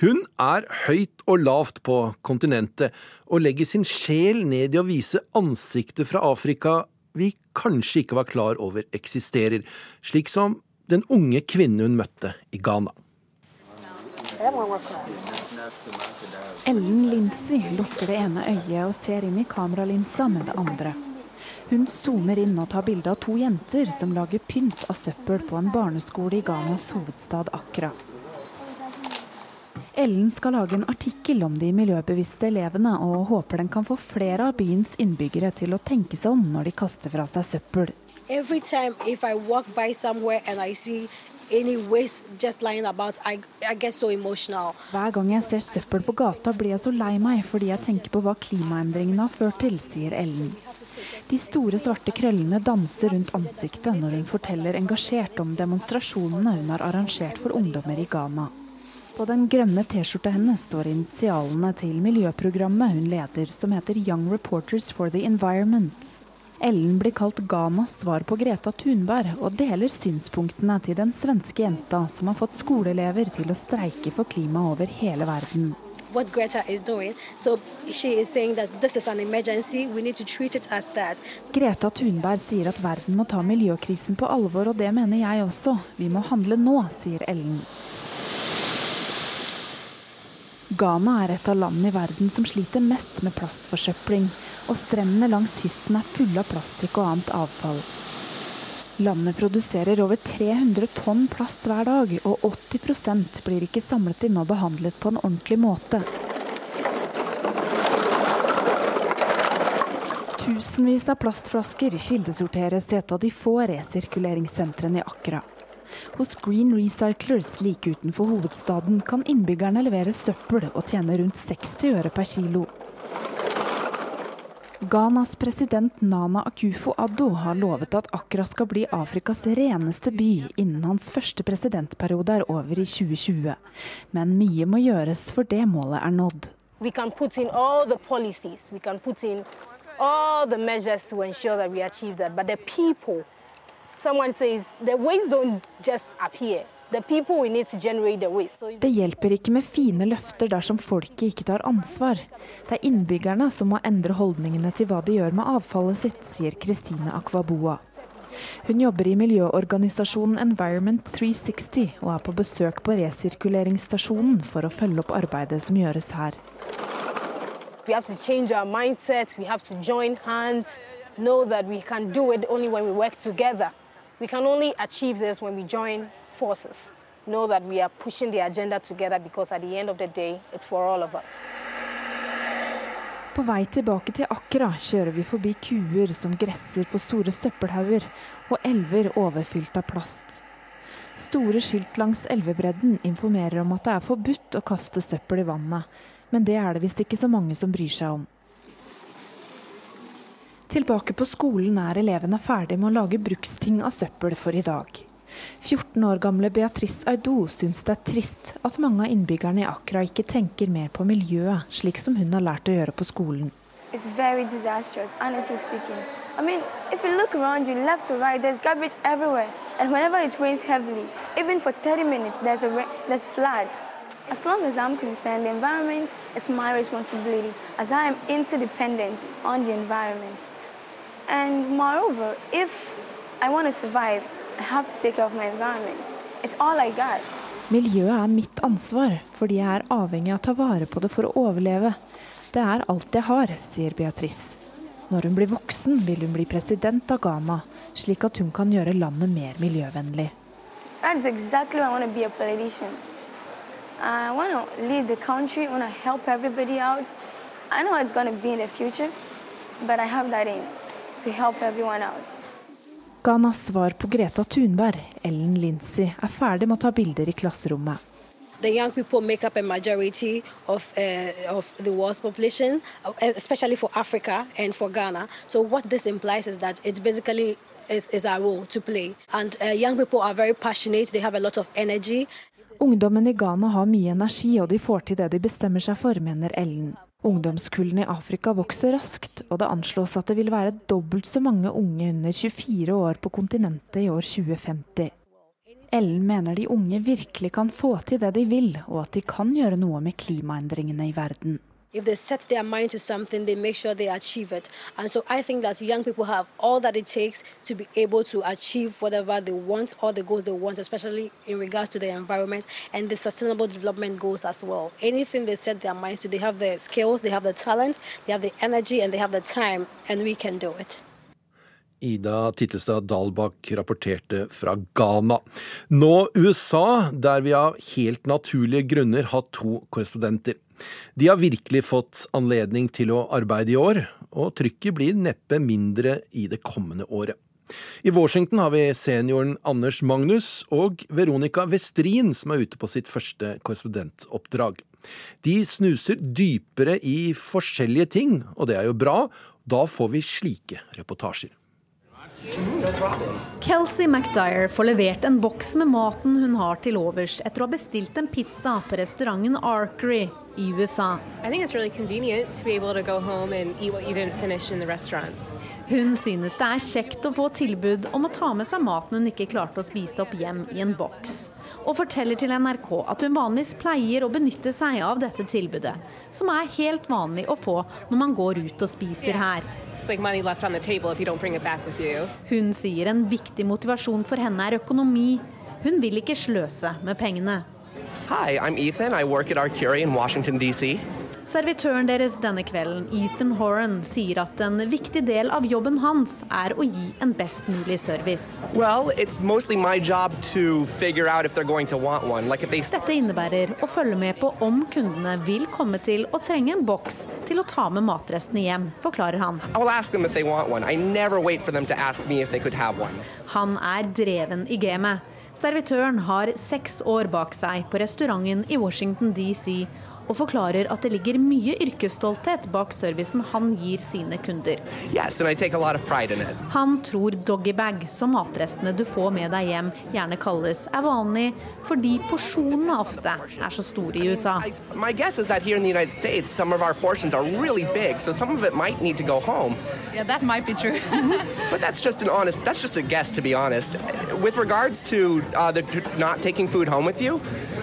Hun er høyt og lavt på kontinentet, og legger sin sjel ned i å vise ansikter fra Afrika vi kanskje ikke var klar over eksisterer, slik som den unge kvinnen hun møtte i Ghana. Ellen Lindsay lukker det ene øyet og ser inn i kameralinsa med det andre. Hun zoomer inn og tar bilde av to jenter som lager pynt av søppel på en barneskole i Ghanas hovedstad Accra. Ellen skal lage en artikkel om de miljøbevisste elevene, og håper den kan få flere av byens innbyggere til å tenke seg om når de kaster fra seg søppel. Every time if I walk by somewhere and I see any waste just lying about, I, I so. Hver gang jeg ser søppel på gata, blir jeg så lei meg fordi jeg tenker på hva klimaendringene har ført til, sier Ellen. De store, svarte krøllene danser rundt ansiktet når hun forteller engasjert om demonstrasjonene hun har arrangert for ungdommer i Ghana. På den grønne T-skjorta hennes står initialene til miljøprogrammet hun leder, som heter Young Reporters for the Environment. Ellen blir kalt Ghanas svar på Greta Thunberg, og deler synspunktene til den svenske jenta som har fått skoleelever til å streike for klima over hele verden. What Greta is doing, so she is saying that this is an emergency. We need to treat it as that. Greta Thunberg sier at verden må ta miljøkrisen på alvor, og det mener jeg også. Vi må handle nå, sier Ellen. Ghana er et av landene i verden som sliter mest med plastforsøpling, og strendene langs kysten er fulle av plastikk og annet avfall. Landet produserer over 300 tonn plast hver dag, og 80% blir ikke samlet inn og behandlet på en ordentlig måte. Tusenvis av plastflasker kildesorteres i et av de få resirkuleringssentrene i Akra. Hos Green Recyclers like utenfor hovedstaden kan innbyggerne levere søppel og tjene rundt 60 øre per kilo. Ghanas president Nana Akufo-Addo har lovet at Accra skal bli Afrikas reneste by innen hans første presidentperiode er over i 2020. Men mye må gjøres for det målet er nådd. We can put in all the policies, we can put in all the measures to ensure that we achieve that. But the people, someone says, the waste don't just appear. Det hjelper ikke med fine løfter dersom folket ikke tar ansvar. Det er innbyggerne som må endre holdningene til hva de gjør med avfallet sitt, sier Kristine Akvaboa. Hun jobber i miljøorganisasjonen Environment 360 og er på besøk på resirkuleringsstasjonen for å følge opp arbeidet som gjøres her. We have to change our mindset, we have to join hands, know that we can do it only when we work together. We can only achieve this when we join forces know that we are pushing the agenda together because at the end of the day, it's for all of us. På vei tilbake til Akra kjører vi forbi kuer som gresser på store søppelhauger, og elver overfylt av plast. Store skilt langs elvebredden informerer om at det er forbudt å kaste søppel i vannet, men det er det visst ikke så mange som bryr seg om. Tilbake på skolen er elevene ferdig med å lage bruksting av søppel for i dag. 14 år gamle Beatrice Aido syns det er trist at mange av innbyggerne i Accra ikke tenker mer på miljøet, slik som hun har lært å gjøre på skolen. It's very disastrous, honestly speaking. I mean, if you look around you, left to right, there's garbage everywhere. And whenever it rains heavily, even for 30 minutes, there's, a there's flood. As long as I'm concerned, the environment is my responsibility, as I am interdependent on the environment. And moreover, if I want to survive, Miljøet er mitt ansvar, fordi jeg er avhengig av å ta vare på det for å overleve. Det er alt jeg har, sier Beatrice. Når hun blir voksen, vil hun bli president av Ghana, slik at hun kan gjøre landet mer miljøvennlig. Exactly I want to be a politician. I want to lead the country. I know it's going to be in the future, but I have that aim to help everyone out. Ghanas svar på Greta Thunberg, Ellen Lindsay, er ferdig med å ta bilder i klasserommet. The young people make up a majority of, uh, of the world's population, especially for Africa and for Ghana. So what this implies is that it's basically is, is our role to play. And uh, young people are very passionate, they have a lot of energy. Ungdommen i Ghana har mye energi, og de får til det de bestemmer seg for, mener Ellen. Ungdomskullene i Afrika vokser raskt, og det anslås at det vil være dobbelt så mange unge under 24 år på kontinentet i år 2050. Ellen mener de unge virkelig kan få til det de vil, og at de kan gjøre noe med klimaendringene i verden. If they set their mind to something, they make sure they achieve it. And so I think that young people have all that it takes to be able to achieve whatever they want, all the goals they want, especially in regards to the environment and the sustainable development goals as well. Anything they set their minds to, they have the skills, they have the talent, they have the energy, and they have the time, and we can do it. Ida Titlestad Dalbakk rapporterte fra Ghana. Nå USA, der vi av helt naturlige grunner har to korrespondenter. De har virkelig fått anledning til å arbeide i år, og trykket blir neppe mindre i det kommende året. I Washington har vi senioren Anders Magnus og Veronica Westrin som er ute på sitt første korrespondentoppdrag. De snuser dypere i forskjellige ting, og det er jo bra. Da får vi slike reportasjer. Kelsey McDyre får levert en boks med maten hun har til overs etter å ha bestilt en pizza på restauranten Arkery i USA. Hun synes det er kjekt å få tilbud om å ta med seg maten hun ikke klarte å spise opp hjem i en boks, og forteller til NRK at hun vanligvis pleier å benytte seg av dette tilbudet, som er helt vanlig å få når man går ut og spiser her. Hun sier en viktig motivasjon for henne er økonomi. Hun vil ikke sløse med pengene. Hi, I'm Ethan. I work at in Washington, D.C. Servitøren deres denne kvelden, Ethan Horan, sier at en viktig del av jobben hans er å gi en best mulig service. Well. Like they... Dette innebærer å følge med på om kundene vil komme til å trenge en boks til å ta med matrestene hjem, forklarer han. Han er dreven i gamet. Servitøren har seks år bak seg på restauranten i Washington DC og forklarer at det ligger mye yrkesstolthet bak servicen han gir sine kunder. Yes, han tror doggybag, som matrestene du får med deg hjem gjerne kalles, er vanlig fordi porsjonene ofte er så store i USA. My guess is that here in the United States, some of our portions are really big, so some of it might need to go home. Yeah, that might be true. but that's just an honest, that's just a guess to be honest. With regards to uh, the, not taking food home with you,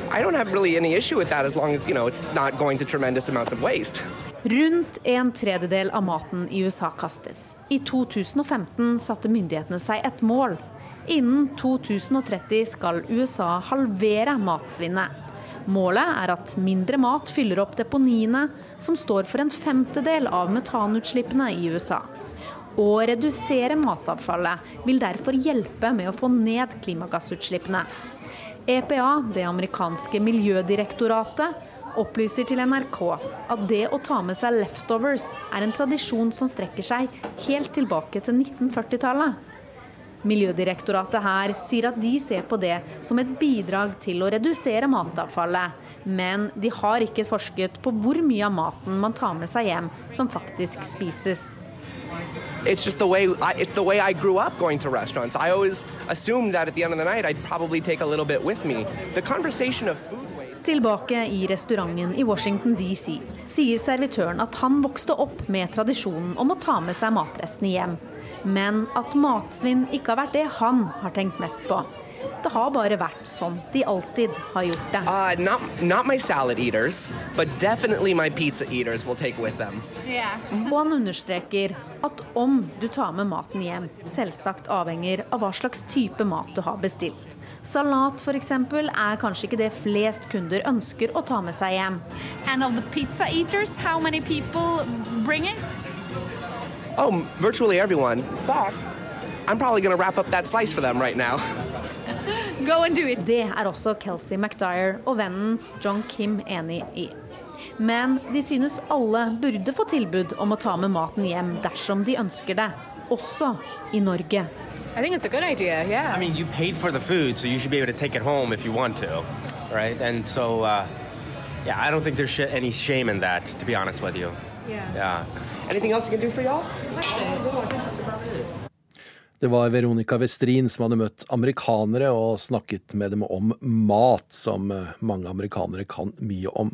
I don't have really any issue with that as long as, you know, it's not going to tremendous amounts of waste. Rundt en tredjedel av maten i USA kastes. I 2015 satte myndighetene seg et mål. Innen 2030 skal USA halvere matsvinnet. Målet er at mindre mat fyller opp deponiene, som står for en femtedel av metanutslippene i USA. Å redusere matavfallet vil derfor hjelpe med å få ned klimagassutslippene. EPA, det amerikanske miljødirektoratet, opplyser til NRK at det å ta med seg leftovers er en tradisjon som strekker seg helt tilbake til 1940-tallet. Miljødirektoratet her sier at de ser på det som et bidrag til å redusere matavfallet, men de har ikke forsket på hvor mye av maten man tar med seg hjem som faktisk spises. it's just the way I, it's the way I grew up going to restaurants. I always assumed that at the end of the night I'd probably take a little bit with me. The conversation of food Tilbake i restauranten i Washington DC sier servitøren at han vokste opp med tradisjonen om å ta med seg matrestene hjem, men at matsvinn ikke har vært det han har tenkt mest på. Det har bare vært sånn de alltid har gjort det. Uh, not, not my salad eaters, but definitely my pizza eaters will take with them. Yeah. Og han understreker at om du tar med maten hjem, selvsagt avhenger av hva slags type mat du har bestilt. Salat f.eks. er kanskje ikke det flest kunder ønsker å ta med seg hjem. And of the pizza eaters, how many people bring it? Oh, virtually everyone. Fact, I'm probably going to wrap up that slice for them right now. Go and do it. Det er også Kelsey McDyer og vennen John Kim enig i. Men de synes alle burde få tilbud om å ta med maten hjem dersom de ønsker det, også i Norge. I think it's a good idea, yeah. I mean, you paid for the food, so you should be able to take it home if you want to, right? And so, uh, yeah, I don't think there's sh any shame in that, to be honest with you. Yeah. Yeah. Anything else you can do for y'all? Det var Veronica Westrin som hadde møtt amerikanere og snakket med dem om mat, som eh, mange amerikanere kan mye om.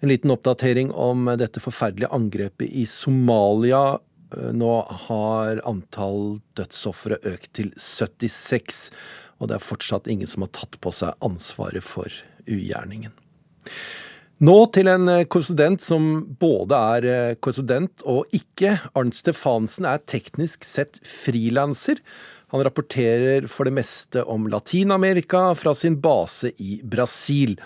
En liten oppdatering om dette forferdelige angrepet i Somalia. Eh, nå har antall dødsofre økt til 76, og det er fortsatt ingen som har tatt på seg ansvaret for ugjerningen. Nå til en eh, korrespondent som både er eh, korrespondent og ikke. Arnt Stefansen er teknisk sett frilanser. Han rapporterer for det meste om Latin-Amerika fra sin base i Brasil.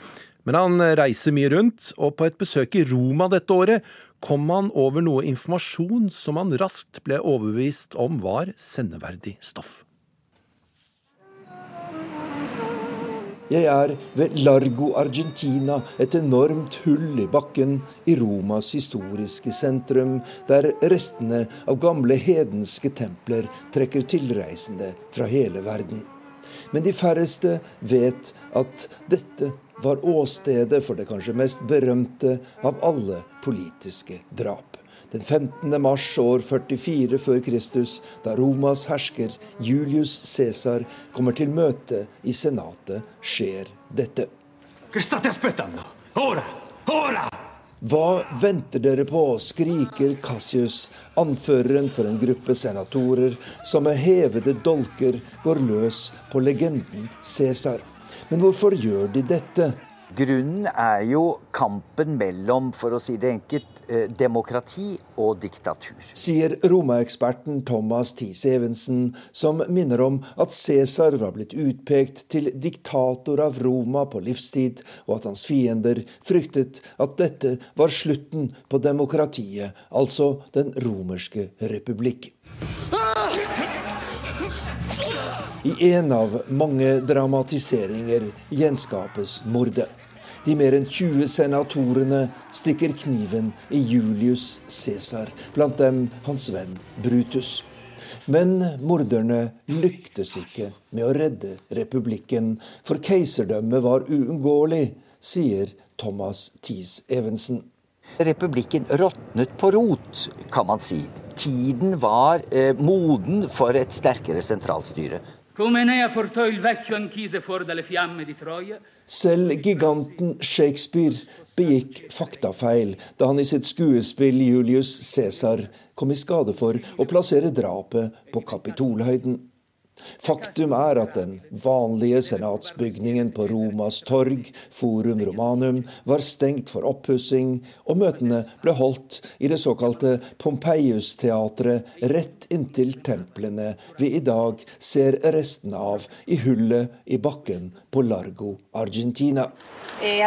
Men han reiser mye rundt, og på et besøk i Roma dette året kom han over noe informasjon som han raskt ble overbevist om var sendeverdig stoff. Jeg er ved Largo Argentina, et enormt hull i bakken i Romas historiske sentrum, der restene av gamle hedenske templer trekker tilreisende fra hele verden. Men de færreste vet at dette var åstedet for det kanskje mest berømte av alle politiske drap. Den 15. mars år 44 før Kristus, da Romas hersker Julius Cæsar kommer til møte i Senatet, skjer dette. Hva venter dere på, skriker Cassius, anføreren for en gruppe senatorer som med hevede dolker går løs på legenden Cæsar. Men hvorfor gjør de dette? Grunnen er jo kampen mellom, for å si det enkelt, eh, demokrati og diktatur. Sier romaeksperten Thomas Thies Evensen, som minner om at Cæsar var blitt utpekt til diktator av Roma på livstid, og at hans fiender fryktet at dette var slutten på demokratiet, altså den romerske republikk. I en av mange dramatiseringer gjenskapes mordet. De mer enn 20 senatorene stikker kniven i Julius Cæsar, blant dem hans venn Brutus. Men morderne lyktes ikke med å redde republikken, for keiserdømmet var uunngåelig, sier Thomas Thies Evensen. Republikken råtnet på rot, kan man si. Tiden var eh, moden for et sterkere sentralstyre. Come Enea portò il vecchio anchise fuori dalle fiamme di Troia, selv giganten Shakespeare begikk faktafeil da han i sitt skuespill Julius Cæsar kom i skade for å plassere drapet på Kapitolhøyden. Faktum er at den vanlige senatsbygningen på Romas torg, Forum Romanum, var stengt for oppussing, og møtene ble holdt i det såkalte Pompeius-teatret rett inntil templene vi i dag ser restene av i hullet i bakken på Largo, Argentina. E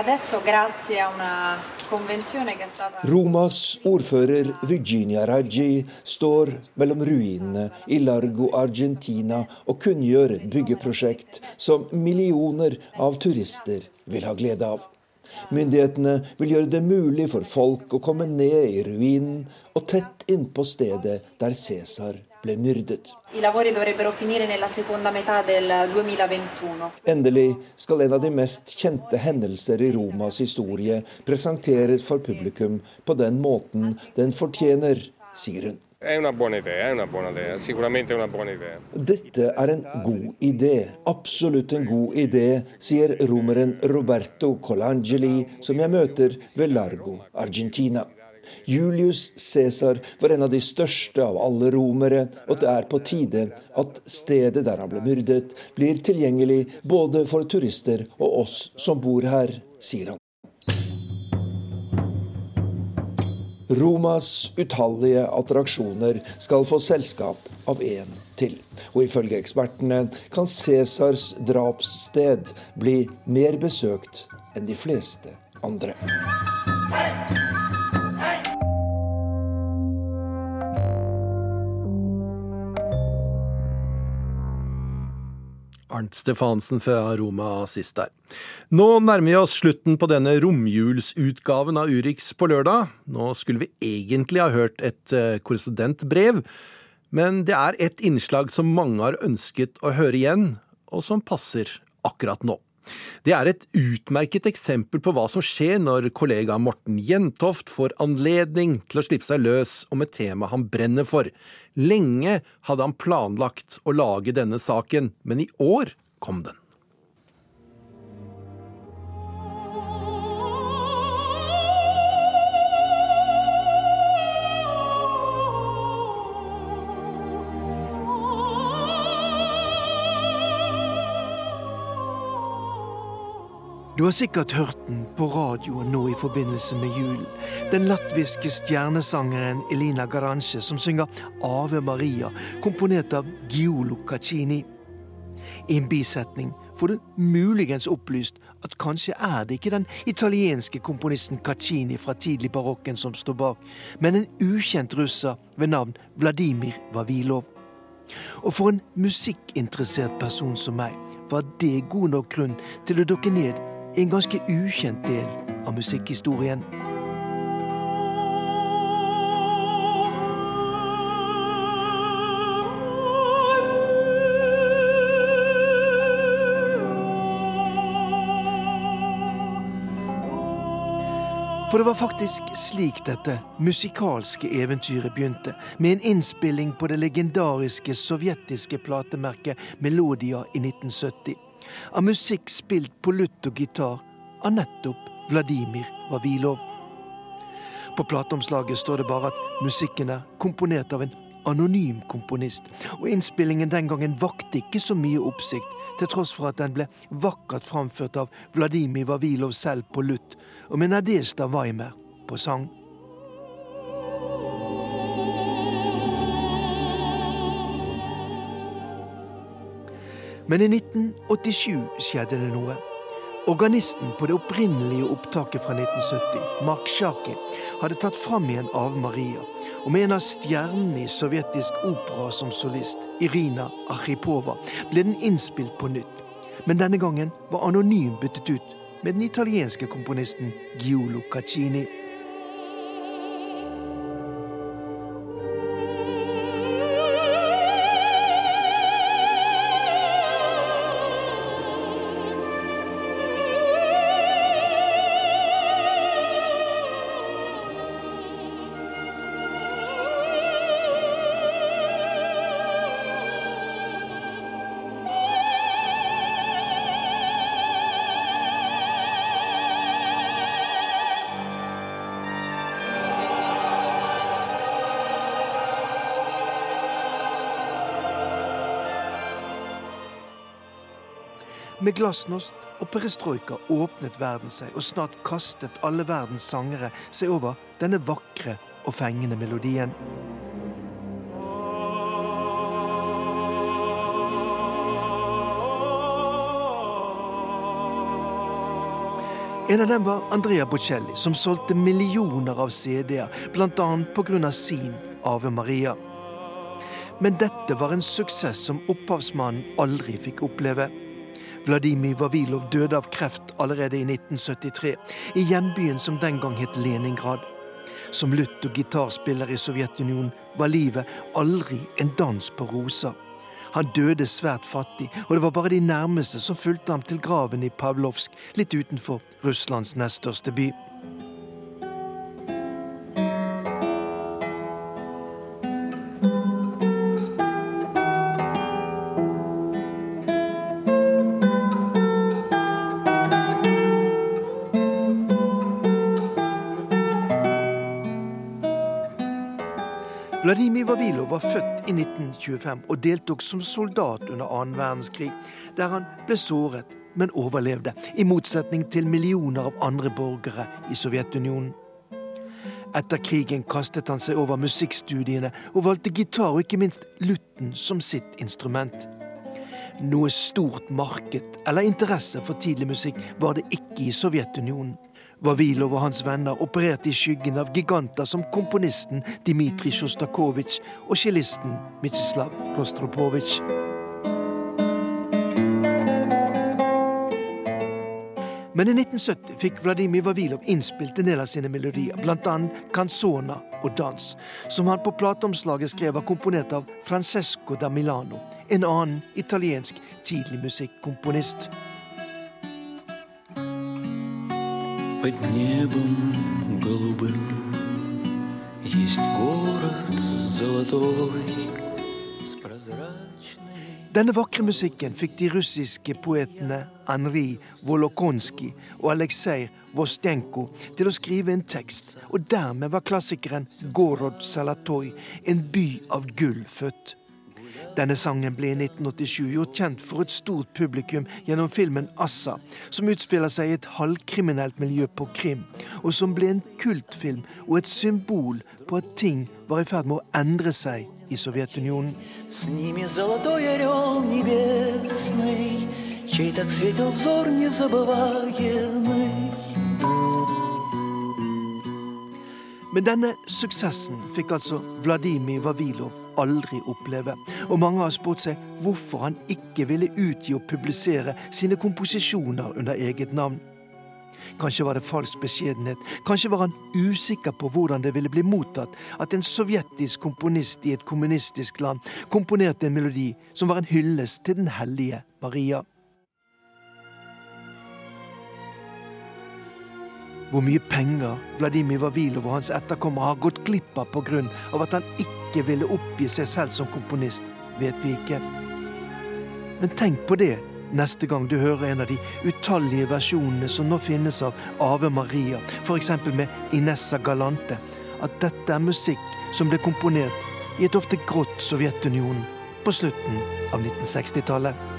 Romas ordfører Virginia Raggi står mellom ruinene i Largo Argentina og kunngjør et byggeprosjekt som millioner av turister vil ha glede av. Myndighetene vil gjøre det mulig for folk å komme ned i ruinen og tett innpå stedet der Cæsar ble myrdet. Endelig skal en av de mest kjente hendelser i Romas historie presenteres for publikum på den måten den fortjener, sier hun. Dette er en god idé, absolutt en god idé, sier romeren Roberto Colangeli, som jeg møter ved Largo, Argentina. Julius Cæsar var en av de største av alle romere, og det er på tide at stedet der han ble myrdet, blir tilgjengelig både for turister og oss som bor her, sier han. Romas utallige attraksjoner skal få selskap av én til. Og ifølge ekspertene kan Cæsars drapssted bli mer besøkt enn de fleste andre. Arnt Stefansen fra Roma sist der. Nå nærmer vi oss slutten på denne romjulsutgaven av Urix på lørdag. Nå skulle vi egentlig ha hørt et eh, korrespondentbrev, men det er et innslag som mange har ønsket å høre igjen, og som passer akkurat nå. Det er et utmerket eksempel på hva som skjer når kollega Morten Jentoft får anledning til å slippe seg løs om et tema han brenner for. Lenge hadde han planlagt å lage denne saken, men i år kom den. Du har sikkert hørt den på radioen nå i forbindelse med julen. Den latviske stjernesangeren Elina Garanche som synger Ave Maria, komponert av Giolo Caccini. I en bisetning får du muligens opplyst at kanskje er det ikke den italienske komponisten Caccini fra tidlig barokken som står bak, men en ukjent russer ved navn Vladimir Vavilov. Og for en musikkinteressert person som meg var det god nok grunn til å dukke ned en ganske ukjent del av musikkhistorien. For det var faktisk slik dette musikalske eventyret begynte, med en innspilling på det legendariske sovjetiske platemerket Melodia i 1970, av musikk spilt på lutt og gitar av nettopp Vladimir Vavilov. På plateomslaget står det bare at musikken er komponert av en anonym komponist, og innspillingen den gangen vakte ikke så mye oppsikt, til tross for at den ble vakkert framført av Vladimir Vavilov selv på lutt, og med Nadezjda Weimer på sang. Men i 1987 skjedde det noe. Organisten på det opprinnelige opptaket fra 1970, Mark Sjaki, hadde tatt fram igjen Ave Maria, og med en av stjernene i sovjetisk opera som solist, Irina Archipova, ble den innspilt på nytt. Men denne gangen var anonym byttet ut med den italienske komponisten Giolo Caccini. Med glasnost og perestrojka åpnet verden seg, og snart kastet alle verdens sangere seg over denne vakre og fengende melodien. En av dem var Andrea Bocelli, som solgte millioner av CD-er, bl.a. pga. sin Ave Maria. Men dette var en suksess som opphavsmannen aldri fikk oppleve. Vladimir Vavilov døde av kreft allerede i 1973, i hjembyen som den gang het Leningrad. Som lutt- og gitarspiller i Sovjetunionen var livet aldri en dans på roser. Han døde svært fattig, og det var bare de nærmeste som fulgte ham til graven i Pavlovsk, litt utenfor Russlands nest største by. Vladimir Vavilov var født i 1925 og deltok som soldat under annen verdenskrig, der han ble såret, men overlevde, i motsetning til millioner av andre borgere i Sovjetunionen. Etter krigen kastet han seg over musikkstudiene og valgte gitar og ikke minst lutten som sitt instrument. Noe stort marked eller interesse for tidlig musikk var det ikke i Sovjetunionen. Vavilov og hans venner opererte i skyggen av giganter som komponisten Dmitrij Sjostakovitsj og cellisten Mitsjislav Rostropovitsj. Men i 1970 fikk Vladimir Vavilov innspilt en del av sine melodier, bl.a. canzona og dans, som han på plateomslaget skrev var komponert av Francesco da Milano, en annen italiensk tidlig musikkomponist. Под небом голубым Есть город золотой С прозрачной Denne vakre musikken fikk de russiske poetene Henri Volokonskij og Aleksej Vostenko til å skrive en tekst, og dermed var klassikeren Gorod Salatoj, en by av gull, født. Denne sangen ble i 1987 gjort kjent for et stort publikum gjennom filmen Assa, som utspiller seg i et halvkriminelt miljø på Krim, og som ble en kultfilm og et symbol på at ting var i ferd med å endre seg i Sovjetunionen. С ними золотой орел небесный чей так светил взор незабываемый. Men denne suksessen fikk altså Vladimir Vavilov aldri oppleve, og mange har spurt seg hvorfor han ikke ville utgi og publisere sine komposisjoner under eget navn. Kanskje var det falsk beskjedenhet, kanskje var han usikker på hvordan det ville bli mottatt at en sovjetisk komponist i et kommunistisk land komponerte en melodi som var en hyllest til den hellige Maria. Hvor mye penger Vladimir Vavilov og hans etterkommere har gått glipp av pga. at han ikke ville oppgi seg selv som komponist, vet vi ikke. Men tenk på det neste gang du hører en av de utallige versjonene som nå finnes av Ave Maria, f.eks. med Inessa Galante, at dette er musikk som ble komponert i et ofte grått Sovjetunionen på slutten av 1960-tallet.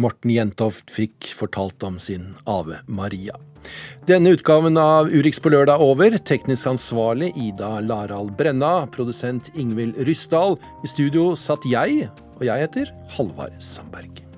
Morten Jentoft fikk fortalt om sin Ave Maria. Denne utgaven av Urix på lørdag er over. Teknisk ansvarlig Ida Larald Brenna. Produsent Ingvild Ryssdal. I studio satt jeg, og jeg heter Halvard Sandberg.